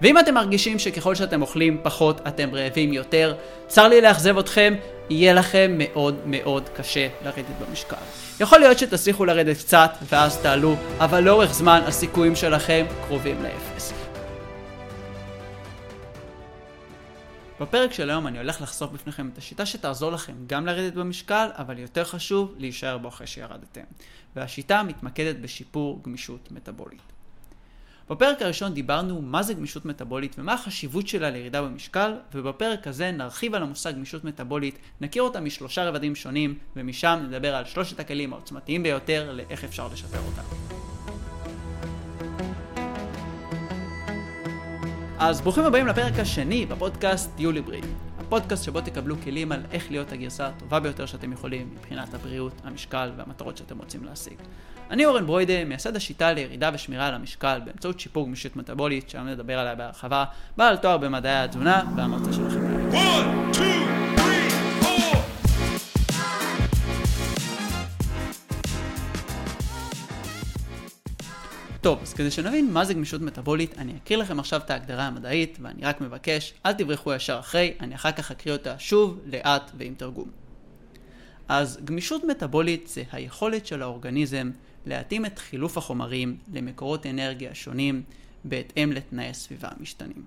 ואם אתם מרגישים שככל שאתם אוכלים פחות אתם רעבים יותר, צר לי לאכזב אתכם, יהיה לכם מאוד מאוד קשה לרדת במשקל. יכול להיות שתצליחו לרדת קצת ואז תעלו, אבל לאורך זמן הסיכויים שלכם קרובים לאפס. בפרק של היום אני הולך לחשוף בפניכם את השיטה שתעזור לכם גם לרדת במשקל, אבל יותר חשוב, להישאר בו אחרי שירדתם. והשיטה מתמקדת בשיפור גמישות מטבולית. בפרק הראשון דיברנו מה זה גמישות מטבולית ומה החשיבות שלה לירידה במשקל, ובפרק הזה נרחיב על המושג גמישות מטבולית, נכיר אותה משלושה רבדים שונים, ומשם נדבר על שלושת הכלים העוצמתיים ביותר לאיך אפשר לשפר אותה. אז ברוכים הבאים לפרק השני בפודקאסט יולי הפודקאסט שבו תקבלו כלים על איך להיות הגרסה הטובה ביותר שאתם יכולים מבחינת הבריאות, המשקל והמטרות שאתם רוצים להשיג. אני אורן ברוידה, מייסד השיטה לירידה ושמירה על המשקל באמצעות שיפור גמישות מטבולית, שהיום נדבר עליה בהרחבה, בעל תואר במדעי התזונה והמרצה שלכם. One, two. טוב, אז כדי שנבין מה זה גמישות מטאבולית, אני אקריא לכם עכשיו את ההגדרה המדעית, ואני רק מבקש, אל תברחו ישר אחרי, אני אחר כך אקריא אותה שוב, לאט ועם תרגום. אז גמישות מטאבולית זה היכולת של האורגניזם להתאים את חילוף החומרים למקורות אנרגיה שונים בהתאם לתנאי סביבה משתנים.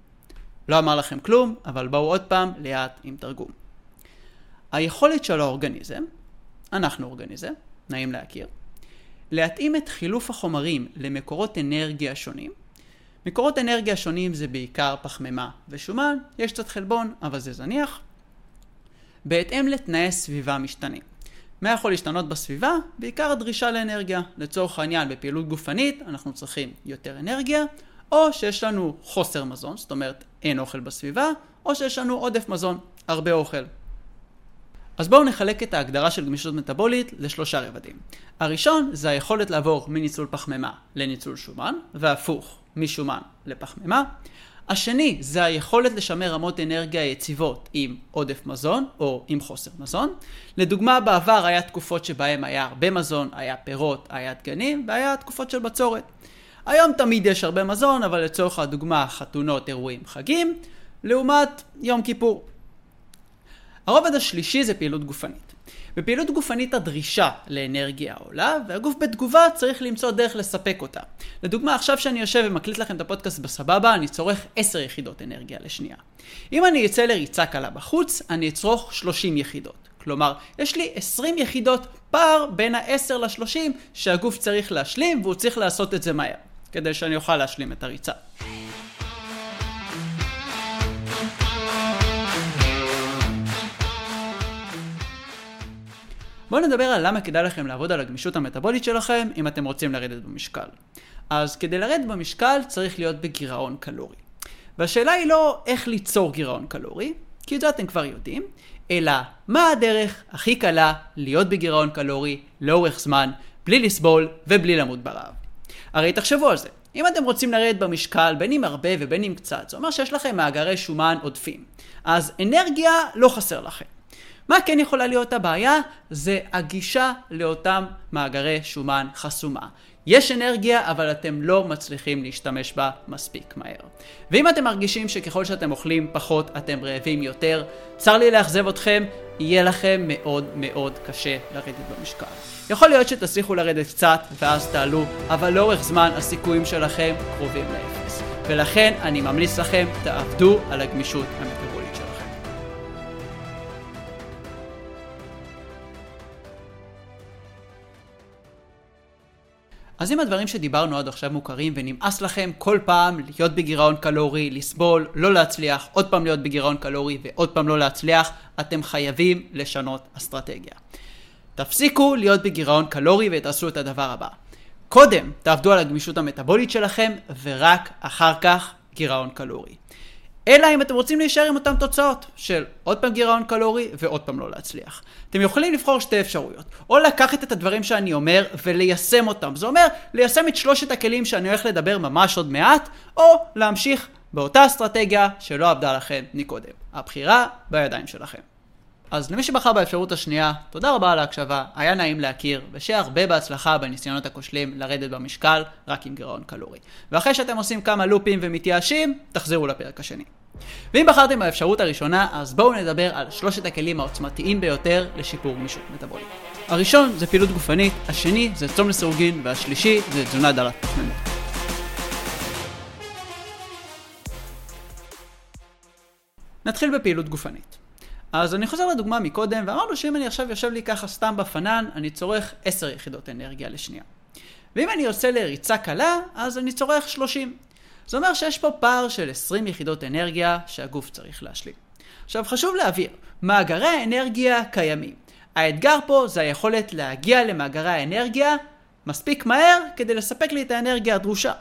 לא אמר לכם כלום, אבל בואו עוד פעם לאט עם תרגום. היכולת של האורגניזם, אנחנו אורגניזם, נעים להכיר, להתאים את חילוף החומרים למקורות אנרגיה שונים. מקורות אנרגיה שונים זה בעיקר פחמימה ושומן, יש קצת חלבון, אבל זה זניח. בהתאם לתנאי סביבה משתנים. מה יכול להשתנות בסביבה? בעיקר הדרישה לאנרגיה. לצורך העניין, בפעילות גופנית אנחנו צריכים יותר אנרגיה, או שיש לנו חוסר מזון, זאת אומרת אין אוכל בסביבה, או שיש לנו עודף מזון, הרבה אוכל. אז בואו נחלק את ההגדרה של גמישות מטבולית לשלושה רבדים. הראשון זה היכולת לעבור מניצול פחמימה לניצול שומן, והפוך, משומן לפחמימה. השני זה היכולת לשמר רמות אנרגיה יציבות עם עודף מזון או עם חוסר מזון. לדוגמה בעבר היה תקופות שבהם היה הרבה מזון, היה פירות, היה דגנים והיה תקופות של בצורת. היום תמיד יש הרבה מזון אבל לצורך הדוגמה חתונות, אירועים, חגים, לעומת יום כיפור. הרובד השלישי זה פעילות גופנית. בפעילות גופנית הדרישה לאנרגיה עולה, והגוף בתגובה צריך למצוא דרך לספק אותה. לדוגמה, עכשיו שאני יושב ומקליט לכם את הפודקאסט בסבבה, אני צורך 10 יחידות אנרגיה לשנייה. אם אני אצא לריצה קלה בחוץ, אני אצרוך 30 יחידות. כלומר, יש לי 20 יחידות פער בין ה-10 ל-30 שהגוף צריך להשלים, והוא צריך לעשות את זה מהר, כדי שאני אוכל להשלים את הריצה. בואו נדבר על למה כדאי לכם לעבוד על הגמישות המטבולית שלכם אם אתם רוצים לרדת במשקל. אז כדי לרדת במשקל צריך להיות בגירעון קלורי. והשאלה היא לא איך ליצור גירעון קלורי, כי את זה אתם כבר יודעים, אלא מה הדרך הכי קלה להיות בגירעון קלורי לאורך זמן, בלי לסבול ובלי למות ברעב. הרי תחשבו על זה, אם אתם רוצים לרדת במשקל, בין אם הרבה ובין אם קצת, זה אומר שיש לכם מאגרי שומן עודפים. אז אנרגיה לא חסר לכם. מה כן יכולה להיות הבעיה? זה הגישה לאותם מאגרי שומן חסומה. יש אנרגיה, אבל אתם לא מצליחים להשתמש בה מספיק מהר. ואם אתם מרגישים שככל שאתם אוכלים פחות אתם רעבים יותר, צר לי לאכזב אתכם, יהיה לכם מאוד מאוד קשה לרדת במשקל. יכול להיות שתצליחו לרדת קצת ואז תעלו, אבל לאורך זמן הסיכויים שלכם קרובים לאפס. ולכן אני ממליץ לכם, תעבדו על הגמישות המטרה. אז אם הדברים שדיברנו עד עכשיו מוכרים ונמאס לכם כל פעם להיות בגירעון קלורי, לסבול, לא להצליח, עוד פעם להיות בגירעון קלורי ועוד פעם לא להצליח, אתם חייבים לשנות אסטרטגיה. תפסיקו להיות בגירעון קלורי ותעשו את הדבר הבא. קודם תעבדו על הגמישות המטבולית שלכם ורק אחר כך גירעון קלורי. אלא אם אתם רוצים להישאר עם אותן תוצאות של עוד פעם גירעון קלורי ועוד פעם לא להצליח. אתם יכולים לבחור שתי אפשרויות, או לקחת את הדברים שאני אומר וליישם אותם, זה אומר ליישם את שלושת הכלים שאני הולך לדבר ממש עוד מעט, או להמשיך באותה אסטרטגיה שלא עבדה לכם מקודם. הבחירה בידיים שלכם. אז למי שבחר באפשרות השנייה, תודה רבה על ההקשבה, היה נעים להכיר, ושיהיה הרבה בהצלחה בניסיונות הכושלים לרדת במשקל, רק עם גירעון קלורי. ואחרי שאתם עושים כמה לופים ומתייאשים, תחזרו לפרק השני. ואם בחרתם באפשרות הראשונה, אז בואו נדבר על שלושת הכלים העוצמתיים ביותר לשיפור גמישות מטבולית. הראשון זה פעילות גופנית, השני זה צום לסירוגין, והשלישי זה תזונה דלת פחמימות. נתחיל בפעילות גופנית. אז אני חוזר לדוגמה מקודם, ואמרנו שאם אני עכשיו יושב לי ככה סתם בפנן, אני צורך 10 יחידות אנרגיה לשנייה. ואם אני יוצא לריצה קלה, אז אני צורך 30. זה אומר שיש פה פער של 20 יחידות אנרגיה שהגוף צריך להשלים. עכשיו חשוב להבהיר, מאגרי האנרגיה קיימים. האתגר פה זה היכולת להגיע למאגרי האנרגיה מספיק מהר כדי לספק לי את האנרגיה הדרושה.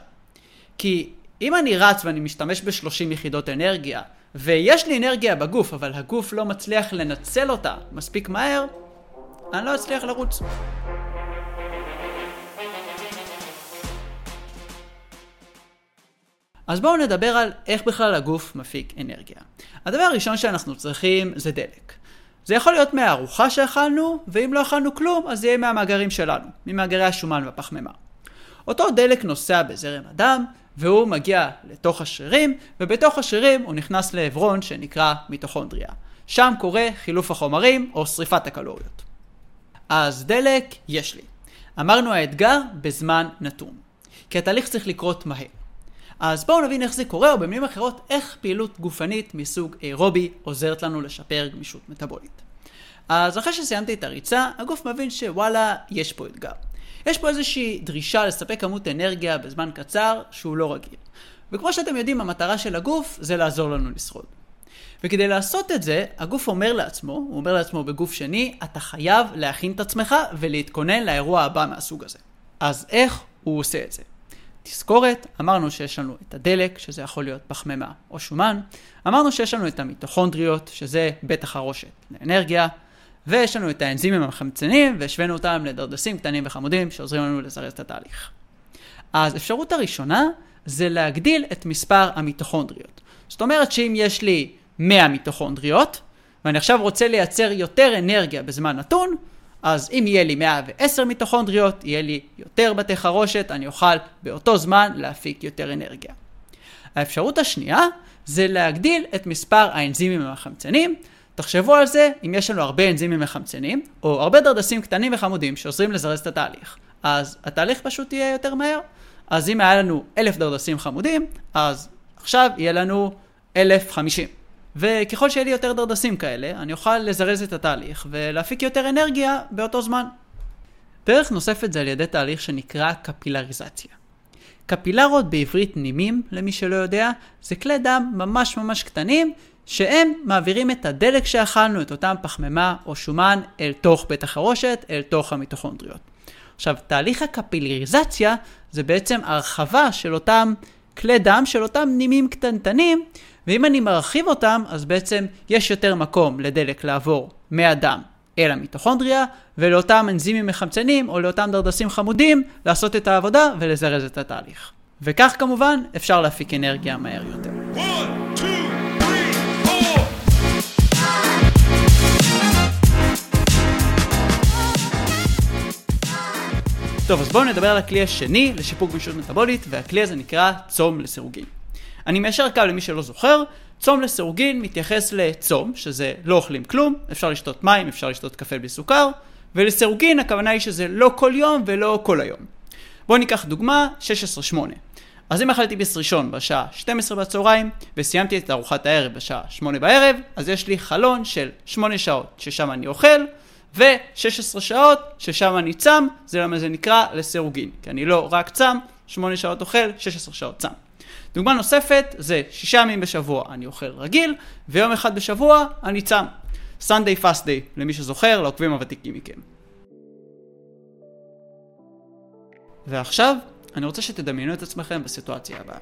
כי אם אני רץ ואני משתמש ב-30 יחידות אנרגיה, ויש לי אנרגיה בגוף, אבל הגוף לא מצליח לנצל אותה מספיק מהר, אני לא אצליח לרוץ. אז בואו נדבר על איך בכלל הגוף מפיק אנרגיה. הדבר הראשון שאנחנו צריכים זה דלק. זה יכול להיות מהארוחה שאכלנו, ואם לא אכלנו כלום, אז זה יהיה מהמאגרים שלנו, ממאגרי השומן והפחמימה. אותו דלק נוסע בזרם הדם, והוא מגיע לתוך השרירים, ובתוך השרירים הוא נכנס לעברון שנקרא מיטוכונדריה. שם קורה חילוף החומרים או שריפת הקלוריות. אז דלק יש לי. אמרנו האתגר בזמן נתון. כי התהליך צריך לקרות מהר. אז בואו נבין איך זה קורה, או במילים אחרות, איך פעילות גופנית מסוג אירובי עוזרת לנו לשפר גמישות מטבולית. אז אחרי שסיימתי את הריצה, הגוף מבין שוואלה, יש פה אתגר. יש פה איזושהי דרישה לספק כמות אנרגיה בזמן קצר שהוא לא רגיל. וכמו שאתם יודעים, המטרה של הגוף זה לעזור לנו לשרוד. וכדי לעשות את זה, הגוף אומר לעצמו, הוא אומר לעצמו בגוף שני, אתה חייב להכין את עצמך ולהתכונן לאירוע הבא מהסוג הזה. אז איך הוא עושה את זה? תזכורת, אמרנו שיש לנו את הדלק, שזה יכול להיות פחמימה או שומן, אמרנו שיש לנו את המיטוכונדריות, שזה בית החרושת לאנרגיה, ויש לנו את האנזימים המחמצנים, והשווינו אותם לדרדסים קטנים וחמודים שעוזרים לנו לזרז את התהליך. אז אפשרות הראשונה זה להגדיל את מספר המיטוכונדריות. זאת אומרת שאם יש לי 100 מיטוכונדריות, ואני עכשיו רוצה לייצר יותר אנרגיה בזמן נתון, אז אם יהיה לי 110 מיטוכונדריות, יהיה לי יותר בתי חרושת, אני אוכל באותו זמן להפיק יותר אנרגיה. האפשרות השנייה זה להגדיל את מספר האנזימים המחמצנים. תחשבו על זה אם יש לנו הרבה אנזימים מחמצנים, או הרבה דרדסים קטנים וחמודים שעוזרים לזרז את התהליך. אז התהליך פשוט יהיה יותר מהר. אז אם היה לנו אלף דרדסים חמודים, אז עכשיו יהיה לנו אלף חמישים. וככל שיהיה לי יותר דרדסים כאלה, אני אוכל לזרז את התהליך ולהפיק יותר אנרגיה באותו זמן. דרך נוספת זה על ידי תהליך שנקרא קפילריזציה. קפילרות בעברית נימים, למי שלא יודע, זה כלי דם ממש ממש קטנים, שהם מעבירים את הדלק שאכלנו, את אותם פחמימה או שומן, אל תוך בית החרושת, אל תוך המיטוכונדריות. עכשיו, תהליך הקפילריזציה זה בעצם הרחבה של אותם כלי דם, של אותם נימים קטנטנים, ואם אני מרחיב אותם, אז בעצם יש יותר מקום לדלק לעבור מהדם אל המיטוכונדריה, ולאותם אנזימים מחמצנים או לאותם דרדסים חמודים לעשות את העבודה ולזרז את התהליך. וכך כמובן אפשר להפיק אנרגיה מהר יותר. One, טוב, אז בואו נדבר על הכלי השני לשיפור גמישות מטבולית, והכלי הזה נקרא צום לסירוגין. אני מיישר קו למי שלא זוכר, צום לסירוגין מתייחס לצום, שזה לא אוכלים כלום, אפשר לשתות מים, אפשר לשתות קפה בלי סוכר, ולסירוגין הכוונה היא שזה לא כל יום ולא כל היום. בואו ניקח דוגמה, 16-8. אז אם אכלתי ביס ראשון בשעה 12 בצהריים, וסיימתי את ארוחת הערב בשעה 8 בערב, אז יש לי חלון של 8 שעות ששם אני אוכל, ו-16 שעות ששם אני צם, זה למה זה נקרא לסירוגין. כי אני לא רק צם, 8 שעות אוכל, 16 שעות צם. דוגמה נוספת זה שישה ימים בשבוע אני אוכל רגיל, ויום אחד בשבוע אני צם. Sunday fast day, למי שזוכר, לעוקבים הוותיקים מכם. ועכשיו, אני רוצה שתדמיינו את עצמכם בסיטואציה הבאה.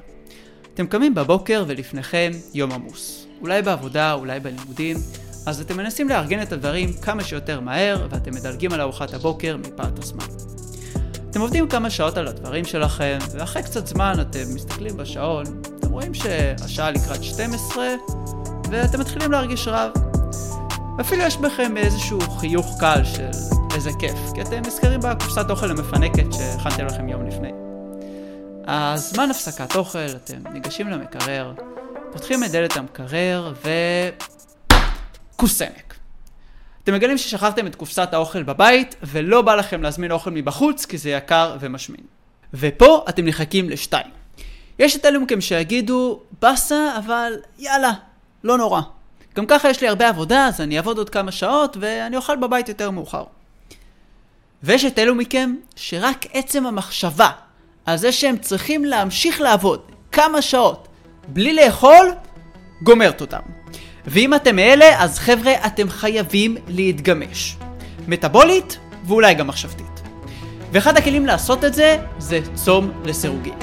אתם קמים בבוקר ולפניכם יום עמוס. אולי בעבודה, אולי בלימודים, אז אתם מנסים לארגן את הדברים כמה שיותר מהר, ואתם מדלגים על ארוחת הבוקר מפאת הזמן. אתם עובדים כמה שעות על הדברים שלכם, ואחרי קצת זמן אתם מסתכלים בשעון, אתם רואים שהשעה לקראת 12, ואתם מתחילים להרגיש רעב. ואפילו יש בכם איזשהו חיוך קל של איזה כיף, כי אתם נזכרים בקופסת אוכל המפנקת שהכנתם לכם יום לפני. אז זמן הפסקת אוכל, אתם ניגשים למקרר, פותחים את דלת המקרר ו... כוס סמק. אתם מגלים ששכחתם את קופסת האוכל בבית, ולא בא לכם להזמין אוכל מבחוץ, כי זה יקר ומשמין. ופה אתם נחכים לשתיים. יש את אלו מכם שיגידו, באסה, אבל יאללה, לא נורא. גם ככה יש לי הרבה עבודה, אז אני אעבוד עוד כמה שעות, ואני אוכל בבית יותר מאוחר. ויש את אלו מכם שרק עצם המחשבה על זה שהם צריכים להמשיך לעבוד כמה שעות בלי לאכול, גומרת אותם. ואם אתם מאלה, אז חבר'ה, אתם חייבים להתגמש. מטאבולית, ואולי גם מחשבתית. ואחד הכלים לעשות את זה, זה צום לסירוגין.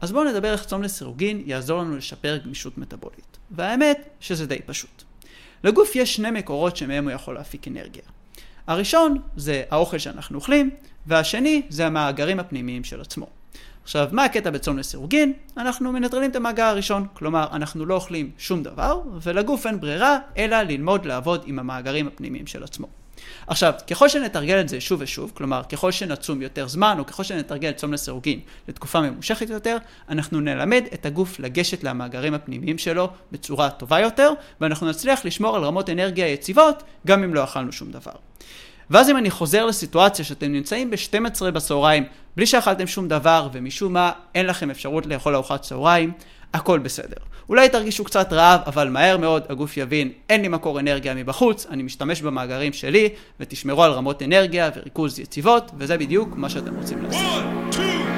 אז בואו נדבר איך צום לסירוגין יעזור לנו לשפר גמישות מטאבולית. והאמת שזה די פשוט. לגוף יש שני מקורות שמהם הוא יכול להפיק אנרגיה. הראשון זה האוכל שאנחנו אוכלים, והשני זה המאגרים הפנימיים של עצמו. עכשיו, מה הקטע בצום לסירוגין? אנחנו מנטרלים את המאגר הראשון, כלומר, אנחנו לא אוכלים שום דבר, ולגוף אין ברירה, אלא ללמוד לעבוד עם המאגרים הפנימיים של עצמו. עכשיו, ככל שנתרגל את זה שוב ושוב, כלומר, ככל שנצום יותר זמן, או ככל שנתרגל צום לסירוגין לתקופה ממושכת יותר, אנחנו נלמד את הגוף לגשת למאגרים הפנימיים שלו בצורה טובה יותר, ואנחנו נצליח לשמור על רמות אנרגיה יציבות, גם אם לא אכלנו שום דבר. ואז אם אני חוזר לסיטואציה שאתם נמצאים ב-12 בצהריים, בלי שאכלתם שום דבר, ומשום מה אין לכם אפשרות לאכול ארוחת צהריים, הכל בסדר. אולי תרגישו קצת רעב, אבל מהר מאוד הגוף יבין, אין לי מקור אנרגיה מבחוץ, אני משתמש במאגרים שלי, ותשמרו על רמות אנרגיה וריכוז יציבות, וזה בדיוק מה שאתם רוצים לעשות. One, two.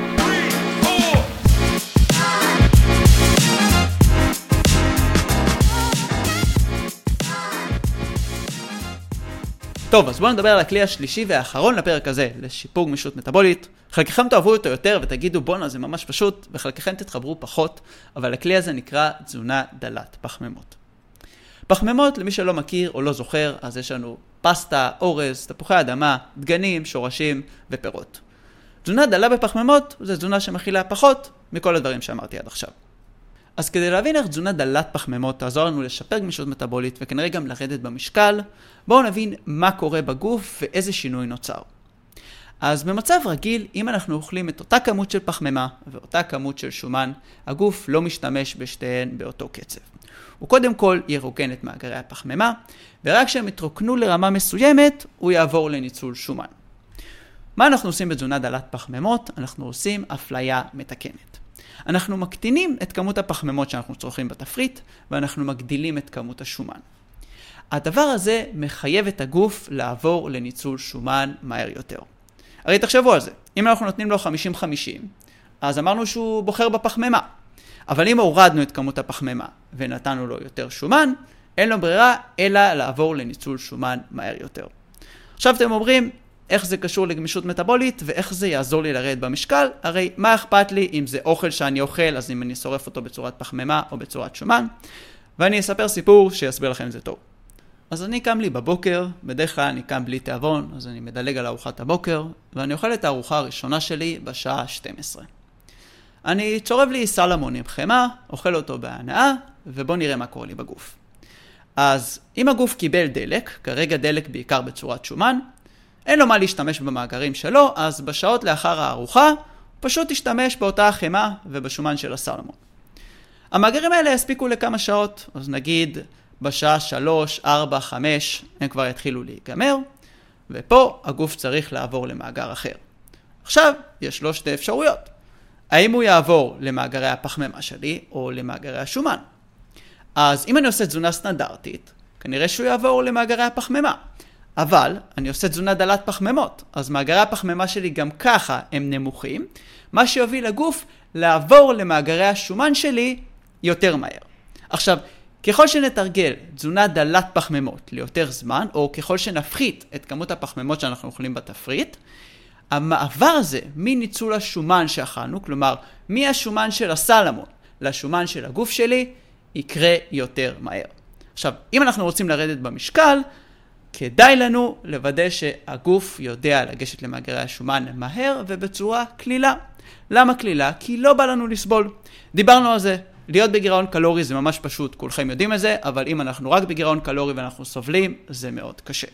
טוב, אז בואו נדבר על הכלי השלישי והאחרון לפרק הזה, לשיפור גמישות מטאבולית. חלקכם תאהבו אותו יותר ותגידו בואנה זה ממש פשוט, וחלקכם תתחברו פחות, אבל הכלי הזה נקרא תזונה דלת פחמימות. פחמימות, למי שלא מכיר או לא זוכר, אז יש לנו פסטה, אורז, תפוחי אדמה, דגנים, שורשים ופירות. תזונה דלה בפחמימות זה תזונה שמכילה פחות מכל הדברים שאמרתי עד עכשיו. אז כדי להבין איך תזונה דלת פחמימות תעזור לנו לשפר גמישות מטאבולית וכנראה גם לרדת במשקל, בואו נבין מה קורה בגוף ואיזה שינוי נוצר. אז במצב רגיל, אם אנחנו אוכלים את אותה כמות של פחמימה ואותה כמות של שומן, הגוף לא משתמש בשתיהן באותו קצב. הוא קודם כל ירוקן את מאגרי הפחמימה, ורק כשהם יתרוקנו לרמה מסוימת, הוא יעבור לניצול שומן. מה אנחנו עושים בתזונה דלת פחמימות? אנחנו עושים אפליה מתקנת. אנחנו מקטינים את כמות הפחמימות שאנחנו צורכים בתפריט, ואנחנו מגדילים את כמות השומן. הדבר הזה מחייב את הגוף לעבור לניצול שומן מהר יותר. הרי תחשבו על זה, אם אנחנו נותנים לו 50-50, אז אמרנו שהוא בוחר בפחמימה. אבל אם הורדנו את כמות הפחמימה ונתנו לו יותר שומן, אין לו ברירה אלא לעבור לניצול שומן מהר יותר. עכשיו אתם אומרים, איך זה קשור לגמישות מטאבולית ואיך זה יעזור לי לרדת במשקל, הרי מה אכפת לי אם זה אוכל שאני אוכל, אז אם אני שורף אותו בצורת פחמימה או בצורת שומן, ואני אספר סיפור שיסביר לכם את זה טוב. אז אני קם לי בבוקר, בדרך כלל אני קם בלי תיאבון, אז אני מדלג על ארוחת הבוקר, ואני אוכל את הארוחה הראשונה שלי בשעה 12. אני צורב לי סלמון עם חמאה, אוכל אותו בהנאה, ובואו נראה מה קורה לי בגוף. אז אם הגוף קיבל דלק, כרגע דלק בעיקר בצורת שומן, אין לו מה להשתמש במאגרים שלו, אז בשעות לאחר הארוחה, פשוט תשתמש באותה החמאה ובשומן של הסלמון. המאגרים האלה יספיקו לכמה שעות, אז נגיד בשעה 3, 4, 5 הם כבר יתחילו להיגמר, ופה הגוף צריך לעבור למאגר אחר. עכשיו, יש לו שתי אפשרויות. האם הוא יעבור למאגרי הפחמימה שלי או למאגרי השומן? אז אם אני עושה תזונה סטנדרטית, כנראה שהוא יעבור למאגרי הפחמימה. אבל אני עושה תזונה דלת פחמימות, אז מאגרי הפחמימה שלי גם ככה הם נמוכים, מה שיוביל לגוף לעבור למאגרי השומן שלי יותר מהר. עכשיו, ככל שנתרגל תזונה דלת פחמימות ליותר זמן, או ככל שנפחית את כמות הפחמימות שאנחנו אוכלים בתפריט, המעבר הזה מניצול השומן שאכלנו, כלומר מהשומן של הסלמון לשומן של הגוף שלי, יקרה יותר מהר. עכשיו, אם אנחנו רוצים לרדת במשקל, כדאי לנו לוודא שהגוף יודע לגשת למאגרי השומן מהר ובצורה קלילה. למה קלילה? כי לא בא לנו לסבול. דיברנו על זה. להיות בגירעון קלורי זה ממש פשוט, כולכם יודעים את זה, אבל אם אנחנו רק בגירעון קלורי ואנחנו סובלים, זה מאוד קשה.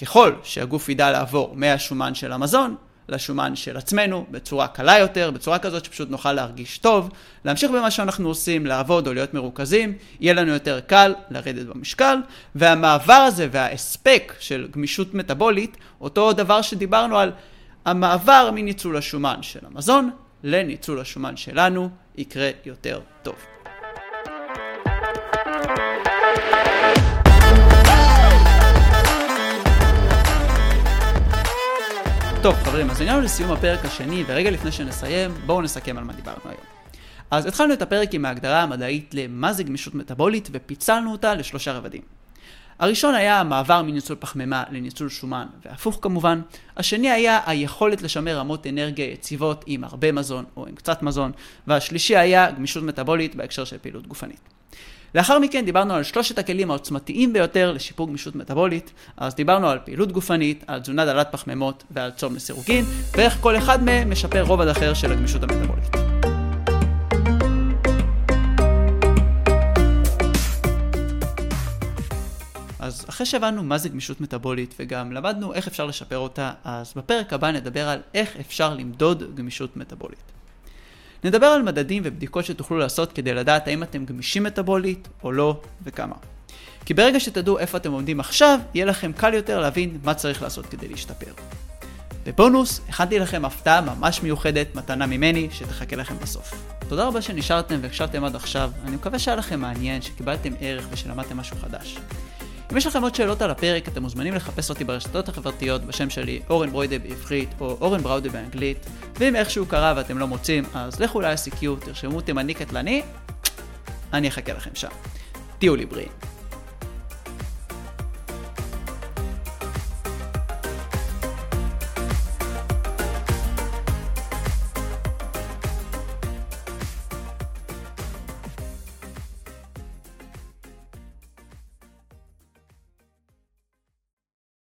ככל שהגוף ידע לעבור מהשומן של המזון לשומן של עצמנו בצורה קלה יותר, בצורה כזאת שפשוט נוכל להרגיש טוב, להמשיך במה שאנחנו עושים, לעבוד או להיות מרוכזים, יהיה לנו יותר קל לרדת במשקל, והמעבר הזה וההספק של גמישות מטבולית, אותו דבר שדיברנו על המעבר מניצול השומן של המזון לניצול השומן שלנו, יקרה יותר טוב. טוב חברים, אז הגענו לסיום הפרק השני, ורגע לפני שנסיים, בואו נסכם על מה דיברנו היום. אז התחלנו את הפרק עם ההגדרה המדעית למה זה גמישות מטבולית, ופיצלנו אותה לשלושה רבדים. הראשון היה המעבר מניצול פחמימה לניצול שומן, והפוך כמובן. השני היה היכולת לשמר רמות אנרגיה יציבות עם הרבה מזון או עם קצת מזון, והשלישי היה גמישות מטבולית בהקשר של פעילות גופנית. לאחר מכן דיברנו על שלושת הכלים העוצמתיים ביותר לשיפור גמישות מטבולית, אז דיברנו על פעילות גופנית, על תזונה דלת פחמימות ועל צום לסירוגין, ואיך כל אחד מהם משפר רובד אחר של הגמישות המטבולית. אז אחרי שהבנו מה זה גמישות מטבולית וגם למדנו איך אפשר לשפר אותה, אז בפרק הבא נדבר על איך אפשר למדוד גמישות מטבולית. נדבר על מדדים ובדיקות שתוכלו לעשות כדי לדעת האם אתם גמישים מטאבולית או לא וכמה. כי ברגע שתדעו איפה אתם עומדים עכשיו, יהיה לכם קל יותר להבין מה צריך לעשות כדי להשתפר. בבונוס, הכנתי לכם הפתעה ממש מיוחדת, מתנה ממני, שתחכה לכם בסוף. תודה רבה שנשארתם והקשבתם עד עכשיו, אני מקווה שהיה לכם מעניין, שקיבלתם ערך ושלמדתם משהו חדש. אם יש לכם עוד שאלות על הפרק, אתם מוזמנים לחפש אותי ברשתות החברתיות בשם שלי אורן ברוידה בעברית או אורן בראודה באנגלית, ואם איכשהו קרה ואתם לא מוצאים, אז לכו ל-ICQ, תרשמו תימני קטלני, אני אחכה לכם שם. תהיו לי בריאים.